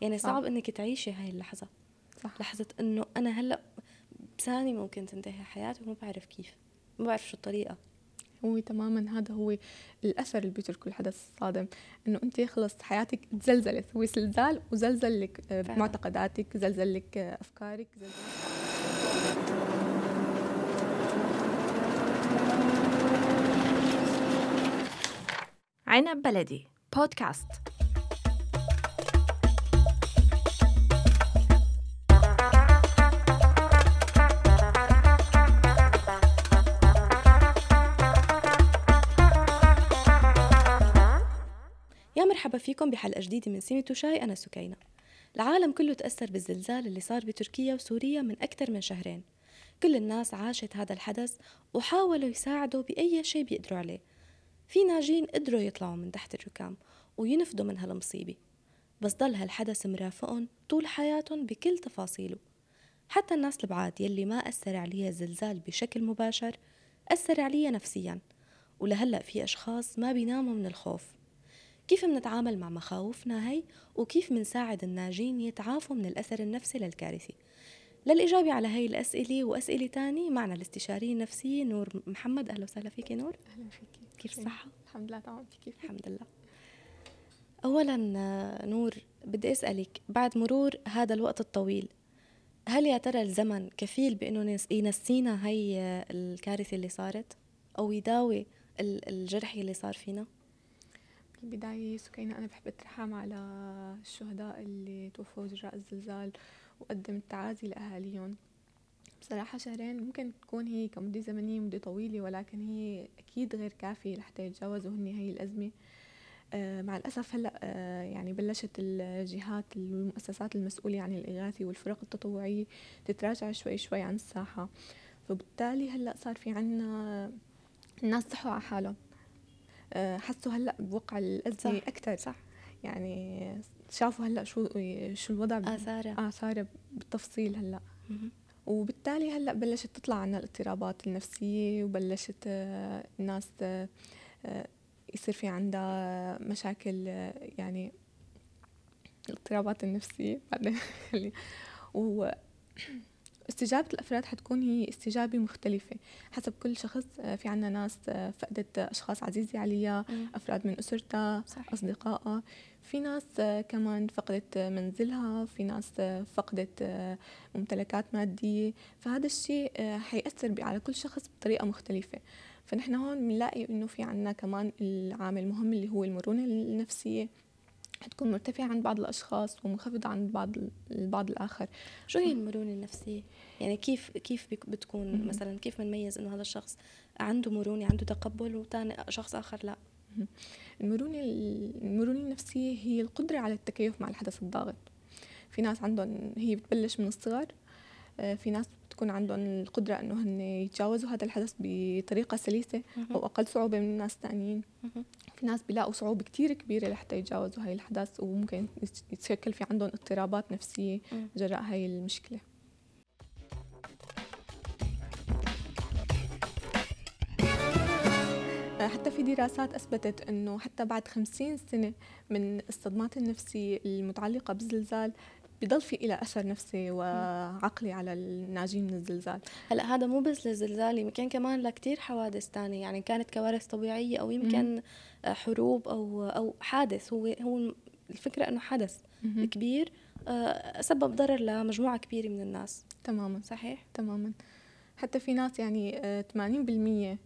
يعني صعب إنك تعيشي هاي اللحظة. صح. لحظة إنه أنا هلأ بثاني ممكن تنتهي حياتي وما بعرف كيف. ما بعرف شو الطريقة. هو تماما هذا هو الأثر اللي بيتركه الحدث الصادم. إنه أنت خلص حياتك تزلزلت. هو زلزال وزلزل لك آه، معتقداتك زلزل لك آه، أفكارك زلزل عنب بلدي بودكاست مرحبا فيكم بحلقة جديدة من سيمة وشاي أنا سكينة. العالم كله تأثر بالزلزال اللي صار بتركيا وسوريا من أكثر من شهرين. كل الناس عاشت هذا الحدث وحاولوا يساعدوا بأي شيء بيقدروا عليه. في ناجين قدروا يطلعوا من تحت الركام وينفذوا من هالمصيبة. بس ضل هالحدث مرافقهم طول حياتهم بكل تفاصيله. حتى الناس البعاد يلي ما أثر عليها الزلزال بشكل مباشر أثر عليها نفسيا. ولهلأ في أشخاص ما بيناموا من الخوف. كيف منتعامل مع مخاوفنا هي وكيف منساعد الناجين يتعافوا من الأثر النفسي للكارثة للإجابة على هاي الأسئلة وأسئلة تانية معنا الاستشارية النفسية نور محمد. أهلا وسهلا فيك نور. أهلا فيك كيف الصحة؟ الحمد لله تمام. كيف الحمد لله. أولا نور بدي أسألك بعد مرور هذا الوقت الطويل هل يا ترى الزمن كفيل بأنه ينسينا هي الكارثة اللي صارت؟ أو يداوي الجرح اللي صار فينا؟ بالبداية سكينة أنا بحب أترحم على الشهداء اللي توفوا جراء الزلزال وقدم التعازي لأهاليهم. بصراحة شهرين ممكن تكون هي كمدة زمنية مدة طويلة ولكن هي أكيد غير كافية لحتى يتجاوزوا هن هي الأزمة. آه مع الأسف هلأ آه يعني بلشت الجهات والمؤسسات المسؤولة عن الإغاثة والفرق التطوعية تتراجع شوي شوي عن الساحة. فبالتالي هلأ صار في عنا الناس صحوا على حالهم. حسوا هلأ بوقع الأزمة أكثر صح. يعني شافوا هلأ شو شو الوضع آثاره آثاره بالتفصيل هلأ. وبالتالي هلأ بلشت تطلع عنا الاضطرابات النفسية وبلشت آه، الناس آه، يصير في عندها مشاكل يعني الاضطرابات النفسية. بعدين و استجابة الأفراد حتكون هي استجابة مختلفة حسب كل شخص آه، في عنا ناس فقدت أشخاص عزيزة عليها أفراد من أسرتها. أصدقائها. في ناس كمان فقدت منزلها في ناس فقدت ممتلكات مادية. فهذا الشيء حيأثر على كل شخص بطريقة مختلفة. فنحن هون بنلاقي إنه في عنا كمان العامل المهم اللي هو المرونة النفسية. حتكون مرتفعة عند بعض الأشخاص ومنخفضة عند بعض البعض الآخر. شو هي المرونة النفسية؟ يعني كيف كيف بتكون مثلا كيف بنميز إنه هذا الشخص عنده مرونة عنده تقبل وثاني شخص آخر لا؟ المرونة المرونة النفسية هي القدرة على التكيف مع الحدث الضاغط. في ناس عندهم هي بتبلش من الصغر آه، في ناس بتكون عندهم القدرة إنه هن يتجاوزوا هذا الحدث بطريقة سلسة أو أقل صعوبة من الناس الثانيين في ناس بيلاقوا صعوبة كتير كبيرة لحتى يتجاوزوا هاي الحدث وممكن يتشكل في عندهم اضطرابات نفسية جراء هاي المشكلة. حتى في دراسات أثبتت أنه حتى بعد خمسين سنة من الصدمات النفسية المتعلقة بالزلزال بضل في إلى أثر نفسي وعقلي على الناجين من الزلزال. هلا هذا مو بس للزلزال يمكن كمان لكتير حوادث تانية. يعني كانت كوارث طبيعية أو يمكن حروب أو أو حادث. هو هو الفكرة إنه حدث كبير آه، سبب ضرر لمجموعة كبيرة من الناس. تماما. صحيح؟ تماما. حتى في ناس يعني 80% آه،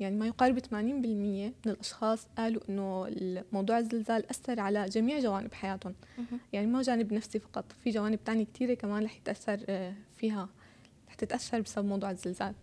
يعني ما يقارب 80% من الأشخاص قالوا إنه موضوع الزلزال أثر على جميع جوانب حياتهم. يعني ما جانب نفسي فقط في جوانب تانية كثيرة كمان رح يتأثر آه، فيها رح تتأثر بسبب موضوع الزلزال.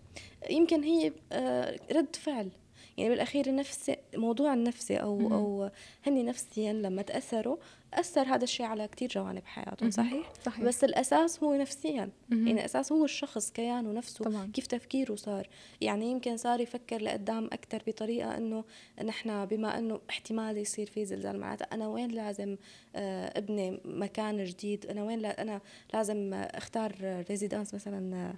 يمكن هي آه، رد فعل. يعني بالأخير النفس موضوع النفسي أو م- أو هن نفسيا لما تاثروا أثر هذا الشيء على كثير جوانب حياتهم صحيح؟ صحيح. بس الأساس هو نفسيا. م- يعني الأساس هو الشخص كيانه نفسه طبعا. كيف تفكيره صار. يعني يمكن صار يفكر لقدام أكثر بطريقة إنه نحن بما إنه احتمال يصير في زلزال معناتها أنا وين لازم آه، أبني مكان جديد؟ أنا وين لا أنا لازم أختار ريزيدانس مثلا آه،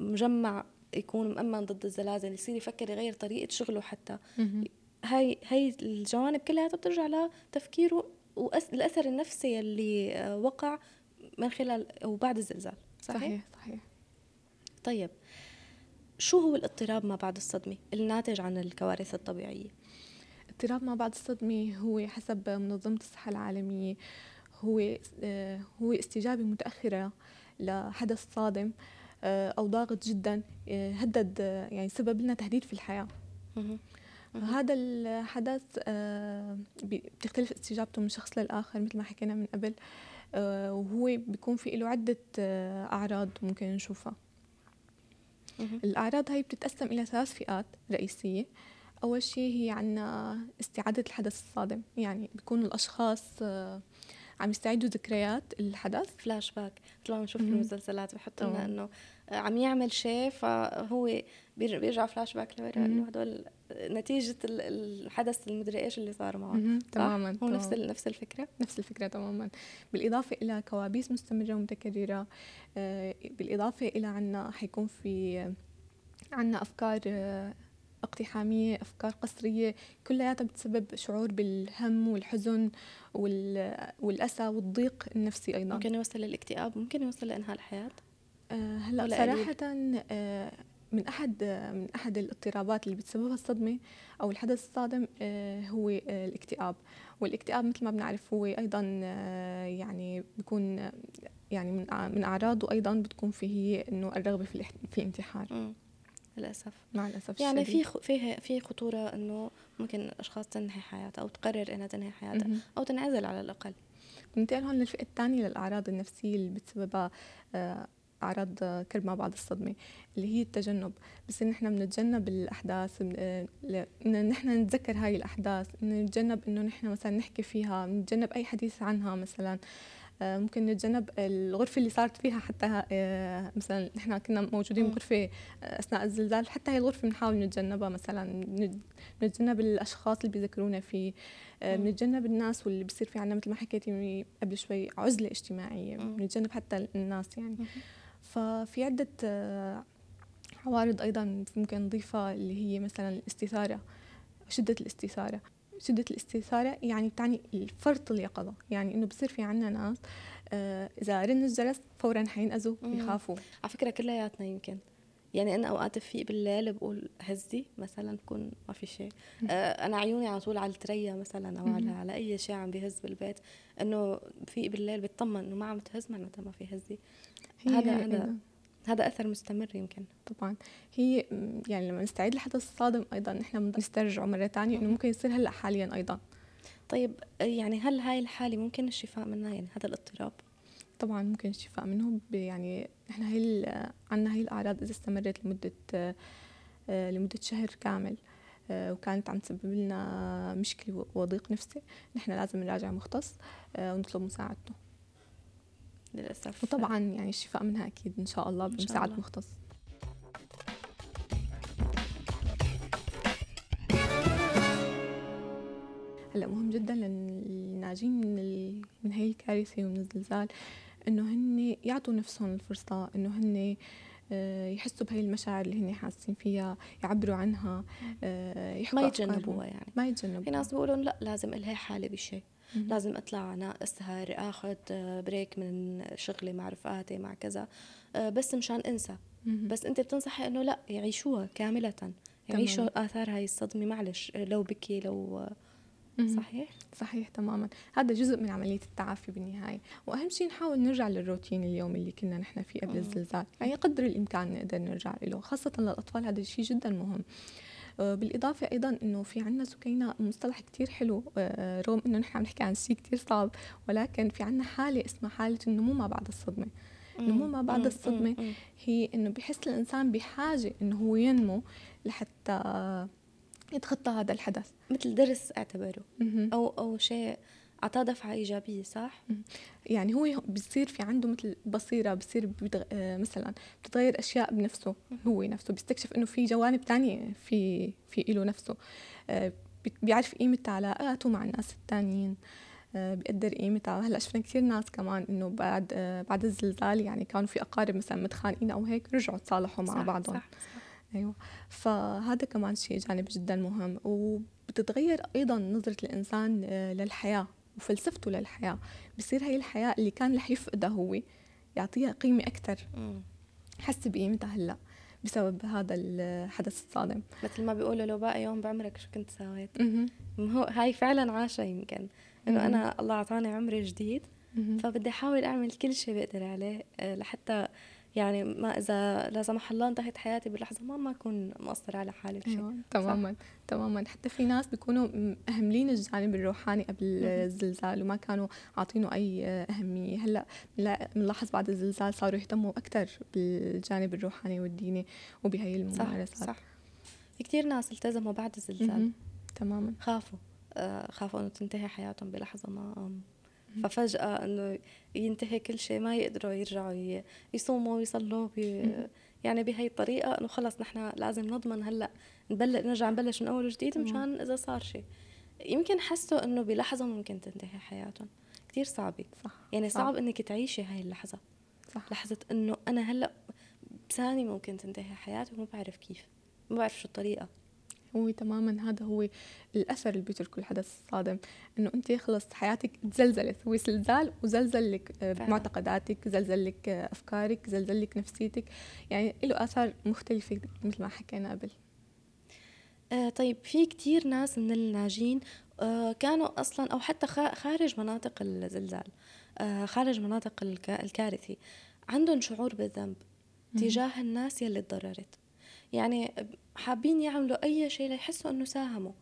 مجمع يكون مأمن ضد الزلازل يصير يفكر يغير طريقة شغله حتى هاي هاي الجوانب كلها بترجع لتفكيره والأثر النفسي اللي آه، وقع من خلال أو بعد الزلزال صحيح؟ صحيح صحيح طيب شو هو الاضطراب ما بعد الصدمة الناتج عن الكوارث الطبيعية؟ اضطراب ما بعد الصدمة هو حسب منظمة الصحة العالمية هو آه، هو استجابة متأخرة لحدث صادم آه، أو ضاغط جدا آه، هدد يعني سبب لنا تهديد في الحياة. هذا الحدث بتختلف استجابته من شخص للآخر مثل ما حكينا من قبل وهو بيكون في له عدة أعراض ممكن نشوفها. الأعراض هاي بتتقسم إلى ثلاث فئات رئيسية. أول شيء هي عنا استعادة الحدث الصادم يعني بيكونوا الأشخاص آه، عم يستعيدوا ذكريات الحدث؟ فلاش باك بنشوف في المسلسلات بحط لنا إنه عم يعمل شيء فهو بيرجع فلاش باك لورا إنه هدول نتيجة الحدث المدري إيش اللي صار معه. تماما. هو نفس نفس الفكرة. نفس الفكرة تماما. بالإضافة إلى كوابيس مستمرة ومتكررة آه، بالإضافة إلى عنا حيكون في عنا أفكار آه، اقتحامية أفكار قسرية كلياتها بتسبب شعور بالهم والحزن والأسى والضيق النفسي أيضا. ممكن يوصل للاكتئاب ممكن يوصل لإنهاء الحياة؟ أه هلأ صراحة أه من أحد من أحد الاضطرابات اللي بتسببها الصدمة أو الحدث الصادم أه هو آه، الاكتئاب. والاكتئاب مثل ما بنعرف هو أيضا آه، يعني بيكون يعني من من أعراضه أيضا بتكون فيه إنه الرغبة في في الانتحار. للأسف. مع الأسف يعني في في في خطورة إنه ممكن الاشخاص تنهي حياتها أو تقرر إنها تنهي حياتها أو تنعزل على الأقل. ننتقل هون للفئة الثانية للأعراض النفسية اللي بتسببها آه، أعراض كرب ما بعد الصدمة اللي هي التجنب. بس إن إحنا بنتجنب الأحداث إن نحن نتذكر هاي الأحداث نتجنب إنه نحن مثلا نحكي فيها نتجنب أي حديث عنها مثلا. آه، ممكن نتجنب الغرفة اللي صارت فيها حتى آه، مثلا نحن كنا موجودين بغرفة آه، أثناء الزلزال حتى هي الغرفة بنحاول نتجنبها مثلا نتجنب الأشخاص اللي بيذكرونا فيه بنتجنب الناس واللي بصير في عنا مثل ما حكيتي قبل شوي عزلة اجتماعية بنتجنب حتى الناس يعني. ففي عدة عوارض أيضا ممكن نضيفها اللي هي مثلا الاستثارة شدة الاستثارة. شدة الاستثارة يعني بتعني فرط اليقظة يعني إنه بصير في عنا ناس آه إذا رن الجرس فورا حينقذوا بيخافوا على فكرة كلياتنا يمكن. يعني أنا أوقات في بالليل بقول هزي مثلا بكون ما في شيء. آه أنا عيوني على طول على التريا مثلا أو على على أي شيء عم بيهز بالبيت إنه في بالليل بتطمن إنه ما عم تهز معناتها ما في هزي. هذا هذا هذا أثر مستمر يمكن. طبعا. هي يعني لما نستعيد الحدث الصادم أيضا نحن نسترجعه مرة ثانية إنه ممكن يصير هلأ حاليا أيضا. طيب يعني هل هاي الحالة ممكن الشفاء منها؟ يعني هذا الاضطراب. طبعا ممكن الشفاء منه يعني نحن هي عندنا هي الأعراض إذا استمرت لمدة آه، لمدة شهر كامل آه، وكانت عم تسبب لنا مشكلة وضيق نفسي نحن لازم نراجع مختص آه، ونطلب مساعدته. للأسف. وطبعا يعني الشفاء منها أكيد إن شاء الله بمساعدة مختص. هلا مهم جدا للناجين من ال... من هي الكارثة ومن الزلزال إنه هن يعطوا نفسهم الفرصة إنه هن آه، يحسوا بهي المشاعر اللي هن حاسين فيها يعبروا عنها آه، يحكوا ما يتجنبوها يعني. ما يتجنبوها. في ناس بيقولوا لا لازم إلها حالة بشيء لازم أطلع أنا اسهر آخذ بريك من شغلي مع رفقاتي مع كذا. آه، بس مشان أنسى. بس أنت بتنصحي إنه لا يعيشوها كاملة. يعيشوا آثار هاي الصدمة معلش. لو بكي لو صحيح؟ صحيح تماما. هذا جزء من عملية التعافي بالنهاية. وأهم شيء نحاول نرجع للروتين اليومي اللي كنا نحن فيه قبل الزلزال. يعني قدر الإمكان نقدر نرجع له خاصة للأطفال. هذا الشيء جدا مهم. آه، بالإضافة أيضا إنه في عنا سكينة مصطلح كتير حلو آه، رغم إنه نحن عم نحكي عن شيء كتير صعب ولكن في عنا حالة اسمها حالة النمو ما بعد الصدمة. النمو ما بعد الصدمة هي إنه بحس الإنسان بحاجة إنه هو ينمو لحتى يتخطى هذا الحدث. مثل درس أعتبره أو أو شيء أعطاه دفعة إيجابية صح؟ يعني هو بصير في عنده مثل بصيرة بصير بيدغ... آه، مثلا بتتغير أشياء بنفسه هو نفسه بيستكشف إنه في جوانب تانية في في له نفسه. آه، بيعرف قيمة علاقاته مع الناس التانيين. آه، بيقدر قيمتها هلأ شفنا كثير ناس كمان إنه بعد بعد الزلزال يعني كانوا في أقارب مثلا متخانقين أو هيك رجعوا تصالحوا مع بعضهم. صح صح. أيوه. فهذا كمان شيء جانب جدا مهم. وبتتغير أيضا نظرة الإنسان للحياة. وفلسفته للحياة بصير هاي الحياة اللي كان رح يفقدها هو يعطيها قيمة أكتر. حس بقيمتها هلأ بسبب هذا الحدث الصادم. مثل ما بيقولوا لو باقي يوم بعمرك شو كنت سويت؟ هو هاي فعلا عاشة يمكن. إنه أنا الله أعطاني عمر جديد فبدي أحاول أعمل كل شيء بقدر عليه آه، لحتى يعني ما إذا لا سمح الله انتهت حياتي بلحظه ما ما أكون مقصر على حالي بشيء. أيوة. تماما صح. تماما حتى في ناس بيكونوا مهملين الجانب الروحاني قبل الزلزال وما كانوا عاطينه أي أهمية. هلأ بنلاحظ بعد الزلزال صاروا يهتموا أكثر بالجانب الروحاني والديني وبهي الممارسات. صح, صح. في كثير ناس التزموا بعد الزلزال. تماما. خافوا آه خافوا إنه تنتهي حياتهم بلحظة ما ففجأة إنه ينتهي كل شيء ما يقدروا يرجعوا يصوموا ويصلوا بي يعني بهي الطريقة إنه خلص نحن لازم نضمن هلأ نبلش نرجع نبلش من أول وجديد مشان إذا صار شيء. يمكن حسوا إنه بلحظة ممكن تنتهي حياتهم. كثير صعبة. صح يعني صعب, صعب إنك تعيشي هاي اللحظة. صح. لحظة إنه أنا هلأ بثانية ممكن تنتهي حياتي وما بعرف كيف ما بعرف شو الطريقة. هو تماما هذا هو الأثر اللي بيتركه الحدث الصادم إنه أنت خلص حياتك تزلزلت هو زلزال وزلزل لك آه، معتقداتك زلزل لك آه، أفكارك زلزل لك نفسيتك يعني له آثار مختلفة مثل ما حكينا قبل. آه طيب في كتير ناس من الناجين آه كانوا أصلا أو حتى خارج مناطق الزلزال آه خارج مناطق الكارثه عندهم شعور بالذنب تجاه الناس يلي تضررت يعني حابين يعملوا أي شيء ليحسوا إنه ساهموا.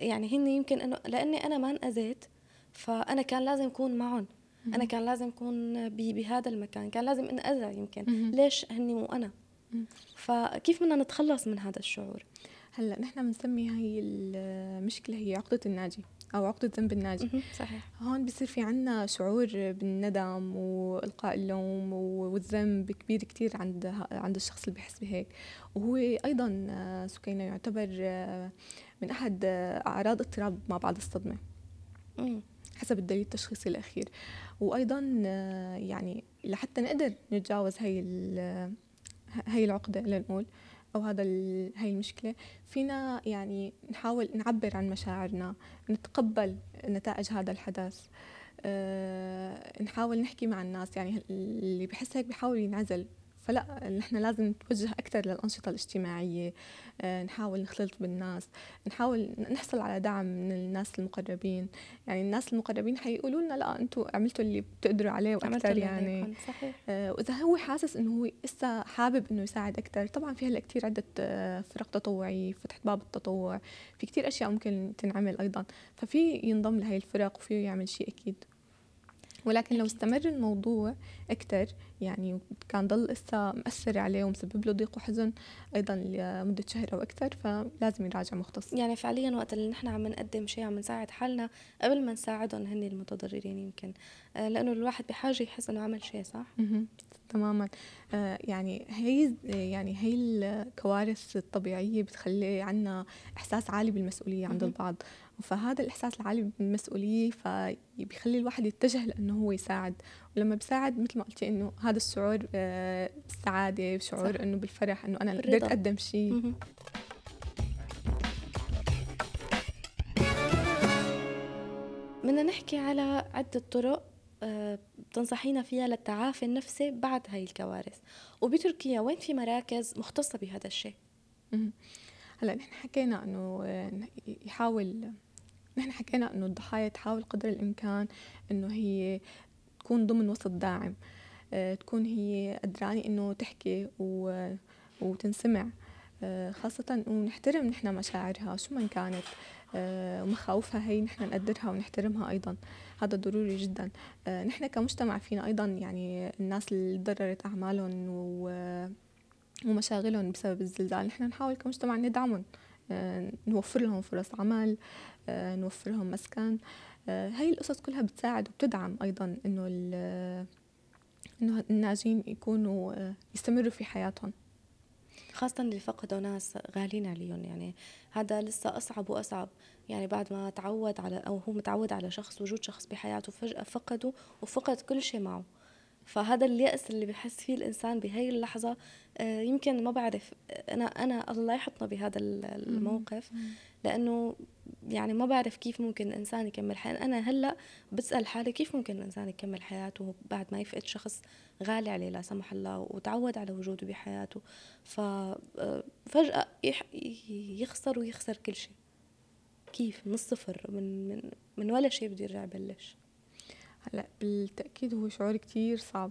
يعني هن يمكن إنه لأني أنا ما انأذيت فأنا كان لازم أكون معهم. أنا كان لازم أكون بهذا المكان. كان لازم انأذى يمكن. ليش هني مو أنا؟ فكيف بدنا نتخلص من هذا الشعور؟ هلأ نحن بنسمي هاي المشكلة هي عقدة الناجي. أو عقدة ذنب الناجي. صحيح. هون بصير في عنا شعور بالندم والقاء اللوم والذنب كبير كتير عند عند الشخص اللي بحس بهيك. وهو أيضا سكينة يعتبر من أحد أعراض اضطراب ما بعد الصدمة. حسب الدليل التشخيصي الأخير. وأيضا يعني لحتى نقدر نتجاوز هي هي العقدة لنقول أو هذا هاي المشكلة. فينا يعني نحاول نعبر عن مشاعرنا نتقبل نتائج هذا الحدث. أه نحاول نحكي مع الناس. يعني اللي بحس هيك بحاول ينعزل. فلا نحن لازم نتوجه أكثر للأنشطة الاجتماعية آه، نحاول نختلط بالناس نحاول نحصل على دعم من الناس المقربين. يعني الناس المقربين حيقولوا لنا لا أنتم عملتوا اللي بتقدروا عليه وأكثر يعني. صحيح. آه، وإذا هو حاسس إنه هو لسه حابب إنه يساعد أكثر طبعا في هلأ كثير عدة آه، فرق تطوعية فتحت باب التطوع في كثير أشياء ممكن تنعمل أيضا. ففي ينضم لهي الفرق وفيه يعمل شيء أكيد. ولكن لو استمر الموضوع أكثر يعني كان ضل لسه مأثر عليه ومسبب له ضيق وحزن أيضا لمدة شهر أو أكثر فلازم يراجع مختص. يعني فعليا وقت اللي نحن عم نقدم شيء عم نساعد حالنا قبل ما نساعدهم هن المتضررين يمكن. آه، لأنه الواحد بحاجة يحس إنه عمل شيء صح؟ تماما. آه يعني هي يعني هي الكوارث الطبيعية بتخلي عنا إحساس عالي بالمسؤولية عند البعض. فهذا الإحساس العالي بالمسؤولية فبيخلي الواحد يتجه لأنه هو يساعد. ولما بساعد مثل ما قلتي إنه هذا الشعور آه، بالسعادة شعور إنه بالفرح إنه أنا قدرت أقدم شيء. بدنا نحكي على عدة طرق آه، بتنصحينا فيها للتعافي النفسي بعد هاي الكوارث. وبتركيا وين في مراكز مختصة بهذا الشيء؟ هلأ نحن حكينا إنه يحاول نحن حكينا إنه الضحايا تحاول قدر الإمكان إنه هي تكون ضمن وسط داعم آه، تكون هي قدرانة إنه تحكي و... وتنسمع آه، خاصة ونحترم نحن مشاعرها شو من كانت آه، ومخاوفها هي نحن نقدرها ونحترمها أيضا. هذا ضروري جدا. نحن كمجتمع فينا أيضا يعني الناس اللي تضررت أعمالهم و ومشاغلهم بسبب الزلزال. نحن نحاول كمجتمع ندعمهم آه، نوفر لهم فرص عمل آه، نوفر لهم مسكن. آه، هاي القصص كلها بتساعد وبتدعم أيضا إنه إنه الناجين يكونوا يستمروا في حياتهم. خاصة اللي فقدوا ناس غالين عليهم يعني هذا لسه أصعب وأصعب. يعني بعد ما تعود على أو هو متعود على شخص وجود شخص بحياته فجأة فقده وفقد كل شيء معه. فهذا اليأس اللي بحس فيه الإنسان بهي اللحظة آه، يمكن ما بعرف أنا أنا الله يحطنا بهذا الموقف لأنه يعني ما بعرف كيف ممكن الإنسان يكمل حياته أنا هلأ بسأل حالي كيف ممكن الإنسان يكمل حياته بعد ما يفقد شخص غالي عليه لا سمح الله وتعود على وجوده بحياته. ففجأة يخسر ويخسر كل شيء. كيف؟ من الصفر من من من ولا شيء بده يرجع يبلش. هلا بالتأكيد هو شعور كتير صعب.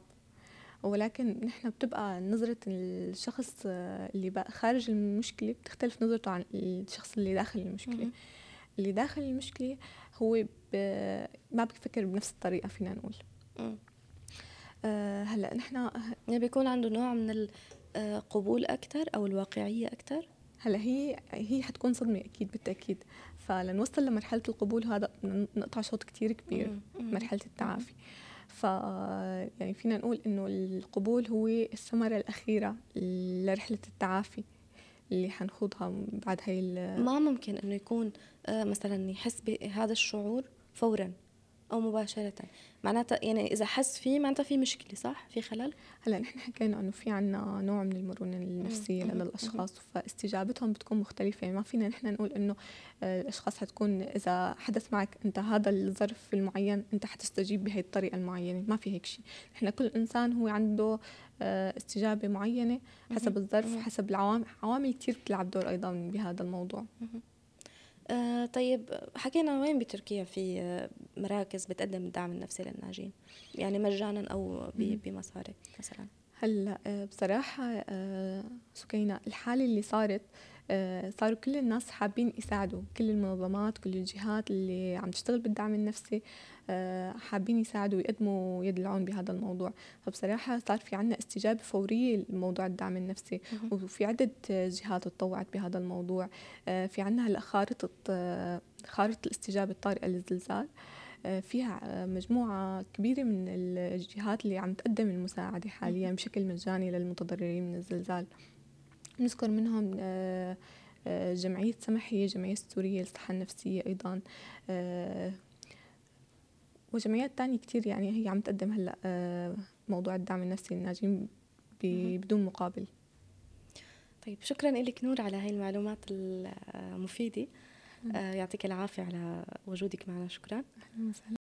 ولكن نحن بتبقى نظرة الشخص اللي بقى خارج المشكلة بتختلف نظرته عن الشخص اللي داخل المشكلة. اللي داخل المشكلة هو ما بيفكر بنفس الطريقة فينا نقول. آه هلأ نحن يعني بيكون عنده نوع من القبول أكثر أو الواقعية أكثر هلأ هي هي حتكون صدمة أكيد بالتأكيد. فلنوصل لمرحلة القبول هذا نقطع شوط كتير كبير مرحلة التعافي. ف يعني فينا نقول إنه القبول هو الثمرة الأخيرة لرحلة التعافي اللي حنخوضها بعد هاي ما ممكن إنه يكون آه، مثلا يحس بهذا الشعور فورا. أو مباشرة. معناتها يعني إذا حس فيه معناتها في مشكلة صح؟ في خلل؟ هلأ نحن حكينا إنه في عنا نوع من المرونة النفسية لدى الاشخاص فاستجابتهم بتكون مختلفة. يعني ما فينا نحن نقول إنه آه، الأشخاص حتكون إذا حدث معك أنت هذا الظرف المعين أنت حتستجيب بهي الطريقة المعينة. ما في هيك شيء. نحن كل إنسان هو عنده آه، استجابة معينة حسب الظرف حسب العوامل عوامل كثير بتلعب دور أيضا بهذا الموضوع. آه طيب حكينا وين بتركيا في آه، مراكز بتقدم الدعم النفسي للناجين؟ يعني مجانا أو بمصاري مثلا. هلأ آه، بصراحة سكينة. الحالة اللي صارت صاروا كل الناس حابين يساعدوا كل المنظمات كل الجهات اللي عم تشتغل بالدعم النفسي آه، حابين يساعدوا ويقدموا يد العون بهذا الموضوع. فبصراحة صار في عنا استجابة فورية لموضوع الدعم النفسي وفي عدة جهات تطوعت بهذا الموضوع. آه، في عنا هلا خارطة آه، خارطة الاستجابة الطارئة للزلزال فيها مجموعة كبيرة من الجهات اللي عم تقدم المساعدة حاليا بشكل مجاني للمتضررين من الزلزال. نذكر منهم جمعية سمح هي جمعية السورية للصحة النفسية أيضا وجمعيات تانية كتير يعني هي عم تقدم هلأ آه، موضوع الدعم النفسي للناجين بدون مقابل. طيب شكرا لك نور على هاي المعلومات المفيدة. آه، يعطيك العافية على وجودك معنا. شكرا. أهلا وسهلا.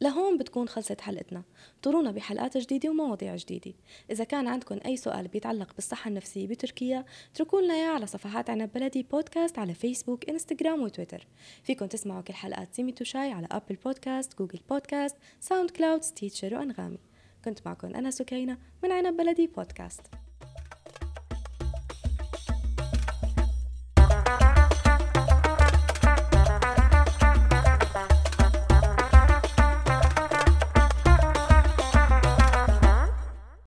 لهون بتكون خلصت حلقتنا. انتظرونا بحلقات جديدة ومواضيع جديدة. إذا كان عندكم أي سؤال بيتعلق بالصحة النفسية بتركيا اتركوا لنا إياه على صفحات عنب بلدي بودكاست على فيسبوك إنستغرام وتويتر. فيكم تسمعوا كل حلقات سيمي توشاي على Apple Podcast Google Podcast SoundCloud Stitcher وأنغامي. كنت معكم أنا سكينة من عنب بلدي بودكاست.